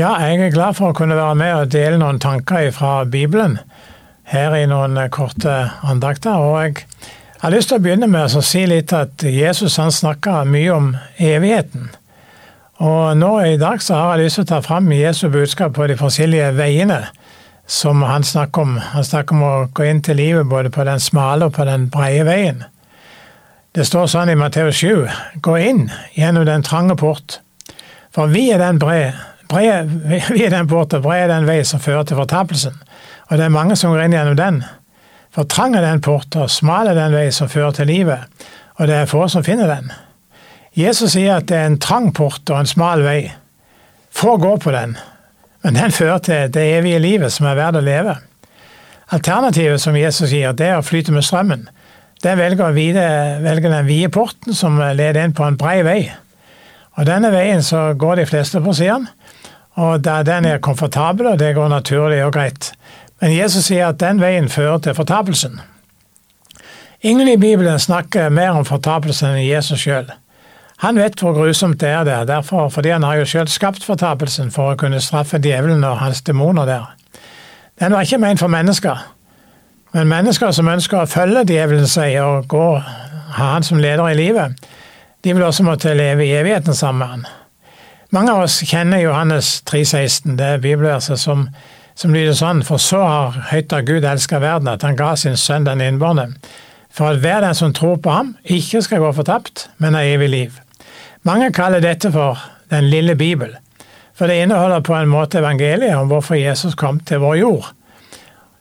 Ja, jeg er glad for å kunne være med og dele noen tanker fra Bibelen her i noen korte andakter. Og jeg har lyst til å begynne med å si litt at Jesus han snakker mye om evigheten. Og nå i dag så har jeg lyst til å ta fram Jesu budskap på de forskjellige veiene som han snakker om. Han snakker om å gå inn til livet både på den smale og på den brede veien. Det står sånn i Matteus 7.: Gå inn gjennom den trange port, for vi er den brede Bred, vi er den port, og bred den vei som fører til fortapelsen. Og det er mange som går inn gjennom den. For trang er den port, og smal er den vei som fører til livet. Og det er få som finner den. Jesus sier at det er en trang port og en smal vei. Få går på den, men den fører til det evige livet som er verdt å leve. Alternativet som Jesus sier, det er å flyte med strømmen. Den velger vide, velger den vide porten som leder inn på en brei vei. Og denne veien så går de fleste på siden. Og den er komfortabel, og det går naturlig og greit. Men Jesus sier at den veien fører til fortapelsen. Ingen i Bibelen snakker mer om fortapelsen enn Jesus sjøl. Han vet hvor grusomt det er der, derfor, fordi han har jo sjøl skapt fortapelsen for å kunne straffe djevelen og hans demoner der. Den var ikke ment for mennesker, men mennesker som ønsker å følge djevelen seg og gå, ha han som leder i livet, de vil også måtte leve i evigheten sammen med han. Mange av oss kjenner Johannes 3,16, det bibelverset som, som lyder sånn, for så har høyt av Gud elska verden, at han ga sin sønn den innbårne, for at hver den som tror på ham, ikke skal gå fortapt, men ha evig liv. Mange kaller dette for Den lille bibel, for det inneholder på en måte evangeliet om hvorfor Jesus kom til vår jord.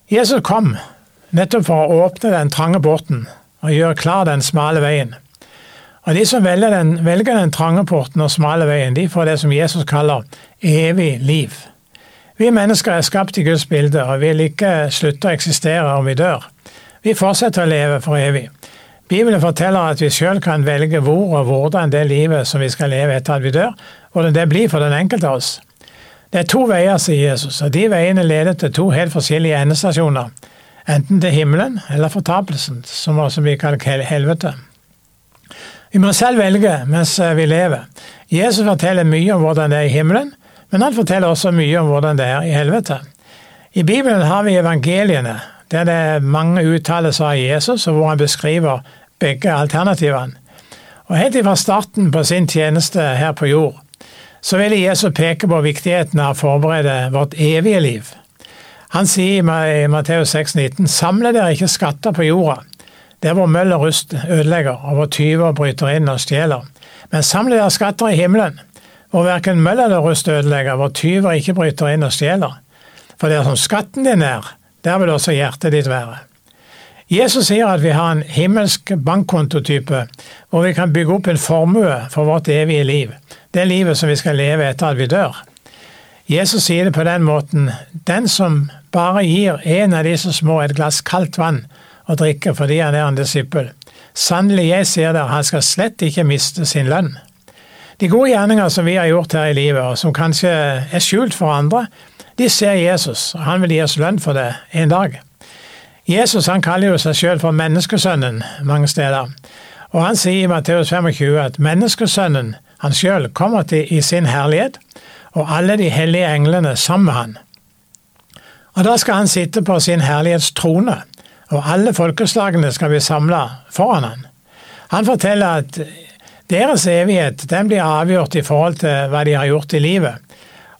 Jesus kom nettopp for å åpne den trange porten og gjøre klar den smale veien. Og De som velger den, velger den trange porten og smale veien, de får det som Jesus kaller evig liv. Vi mennesker er skapt i Guds bilde og vil ikke slutte å eksistere om vi dør. Vi fortsetter å leve for evig. Bibelen forteller at vi sjøl kan velge hvor og hvordan det livet som vi skal leve etter at vi dør, hvordan det blir for den enkelte av oss. Det er to veier, sier Jesus, og de veiene leder til to helt forskjellige endestasjoner. Enten til himmelen eller fortapelsen, som blir kalt helvete. Vi må selv velge mens eh, vi lever. Jesus forteller mye om hvordan det er i himmelen, men han forteller også mye om hvordan det er i helvete. I Bibelen har vi evangeliene, der det er mange uttalelser av Jesus, og hvor han beskriver begge alternativene. Og Helt fra starten på sin tjeneste her på jord, så ville Jesus peke på viktigheten av å forberede vårt evige liv. Han sier i Matteus 6,19.: Samle dere ikke skatter på jorda, der hvor møll og rust ødelegger, og hvor tyver bryter inn og stjeler. Men samle dere skatter i himmelen, hvor verken møll eller rust ødelegger, hvor tyver ikke bryter inn og stjeler. For der som skatten din er, der vil også hjertet ditt være. Jesus sier at vi har en himmelsk bankkontotype, hvor vi kan bygge opp en formue for vårt evige liv. Det livet som vi skal leve etter at vi dør. Jesus sier det på den måten, den som bare gir en av disse små et glass kaldt vann, og drikke fordi han er en disippel. Sannelig, jeg sier dere, han skal slett ikke miste sin lønn. De gode gjerninger som vi har gjort her i livet, og som kanskje er skjult for andre, de ser Jesus, og han vil gi oss lønn for det en dag. Jesus han kaller jo seg selv for menneskesønnen mange steder, og han sier i Matteus 25 at menneskesønnen, han selv, kommer til i sin herlighet, og alle de hellige englene sammen med han. Og da skal han sitte på sin herlighetstrone, og alle folkeslagene skal bli samla foran han. Han forteller at deres evighet den blir avgjort i forhold til hva de har gjort i livet.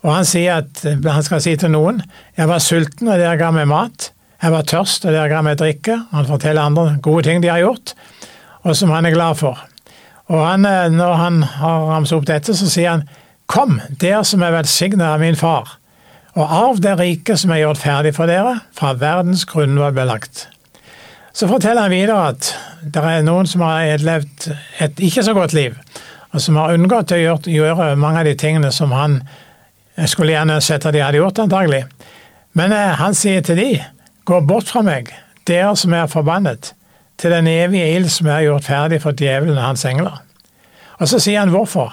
Og han sier at han skal si til noen jeg var sulten, og dere ga meg mat. Jeg var tørst, og dere ga meg drikke. Han forteller andre gode ting de har gjort, og som han er glad for. Og han, når han har ramset opp dette, så sier han Kom, dere som er velsignet av min far, og arv det riket som er gjort ferdig for dere, fra verdens grunnvoll ble lagt. Så forteller han videre at det er noen som har levd et ikke så godt liv, og som har unngått å gjøre, mange av de tingene som han skulle gjerne sett at de hadde gjort, antagelig. Men eh, han sier til de, gå bort fra meg, dere som er forbannet, til den evige ild som er gjort ferdig for djevelen og hans engler. Og så sier han hvorfor.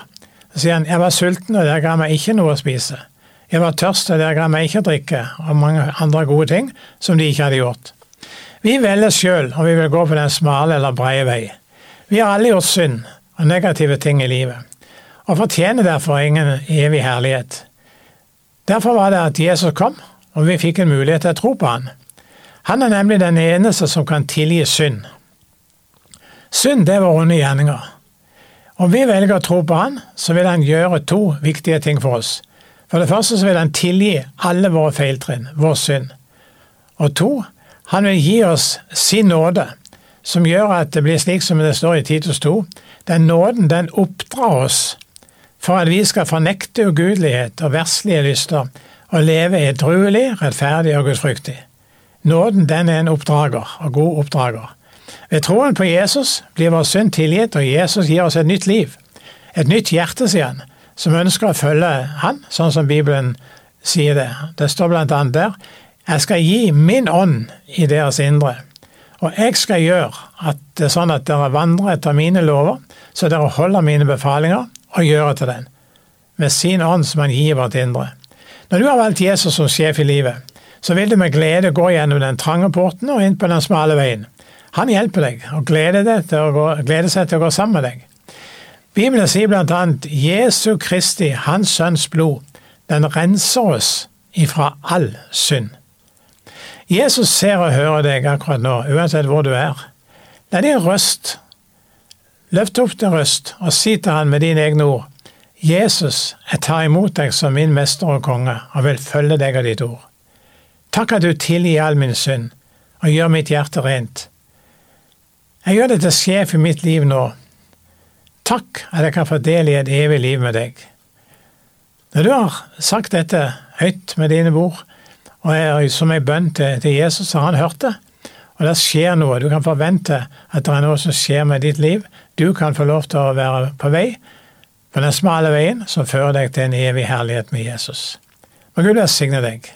Så sier han, jeg var sulten, og dere ga meg ikke noe å spise. Jeg var tørst, og dere ga meg ikke å drikke, og mange andre gode ting som de ikke hadde gjort. Vi velger sjøl om vi vil gå på den smale eller breie vei. Vi har alle gjort synd og negative ting i livet, og fortjener derfor ingen evig herlighet. Derfor var det at Jesus kom, og vi fikk en mulighet til å tro på han. Han er nemlig den eneste som kan tilgi synd. Synd, det var onde gjerninger. Om vi velger å tro på han, så vil han gjøre to viktige ting for oss. For det første så vil han tilgi alle våre feiltrinn, vår synd. Og to, han vil gi oss sin nåde, som gjør at det blir slik som det står i Titus 2. Den nåden, den oppdrar oss for at vi skal fornekte ugudelighet og verslige lyster og leve edruelig, rettferdig og gudfryktig. Nåden, den er en oppdrager, og god oppdrager. Ved troen på Jesus blir vår synd tilgitt, og Jesus gir oss et nytt liv. Et nytt hjerte, sier han, som ønsker å følge han, sånn som Bibelen sier det. Det står blant annet der jeg skal gi min ånd i deres indre. Og jeg skal gjøre at det er sånn at dere vandrer etter mine lover, så dere holder mine befalinger og gjør etter den. Med sin ånd som han gir vårt indre. Når du har valgt Jesus som sjef i livet, så vil du med glede gå gjennom den trange porten og inn på den smale veien. Han hjelper deg og gleder, gå, gleder seg til å gå sammen med deg. Bibelen sier blant annet Jesu Kristi, Hans Sønns blod, den renser oss ifra all synd. Jesus ser og hører deg akkurat nå, uansett hvor du er. La din røst Løft opp din røst og si til han med dine egne ord. Jesus, jeg tar imot deg som min mester og konge, og vil følge deg av ditt ord. Takk at du tilgir all min synd og gjør mitt hjerte rent. Jeg gjør det til sjef i mitt liv nå. Takk at jeg kan få del i et evig liv med deg. Når du har sagt dette høyt med dine bord, og jeg, som ei bønn til, til Jesus, har han hørt det. Og det skjer noe. Du kan forvente at det er noe som skjer med ditt liv. Du kan få lov til å være på vei på den smale veien som fører deg til en evig herlighet med Jesus. Må Gud velsigne deg.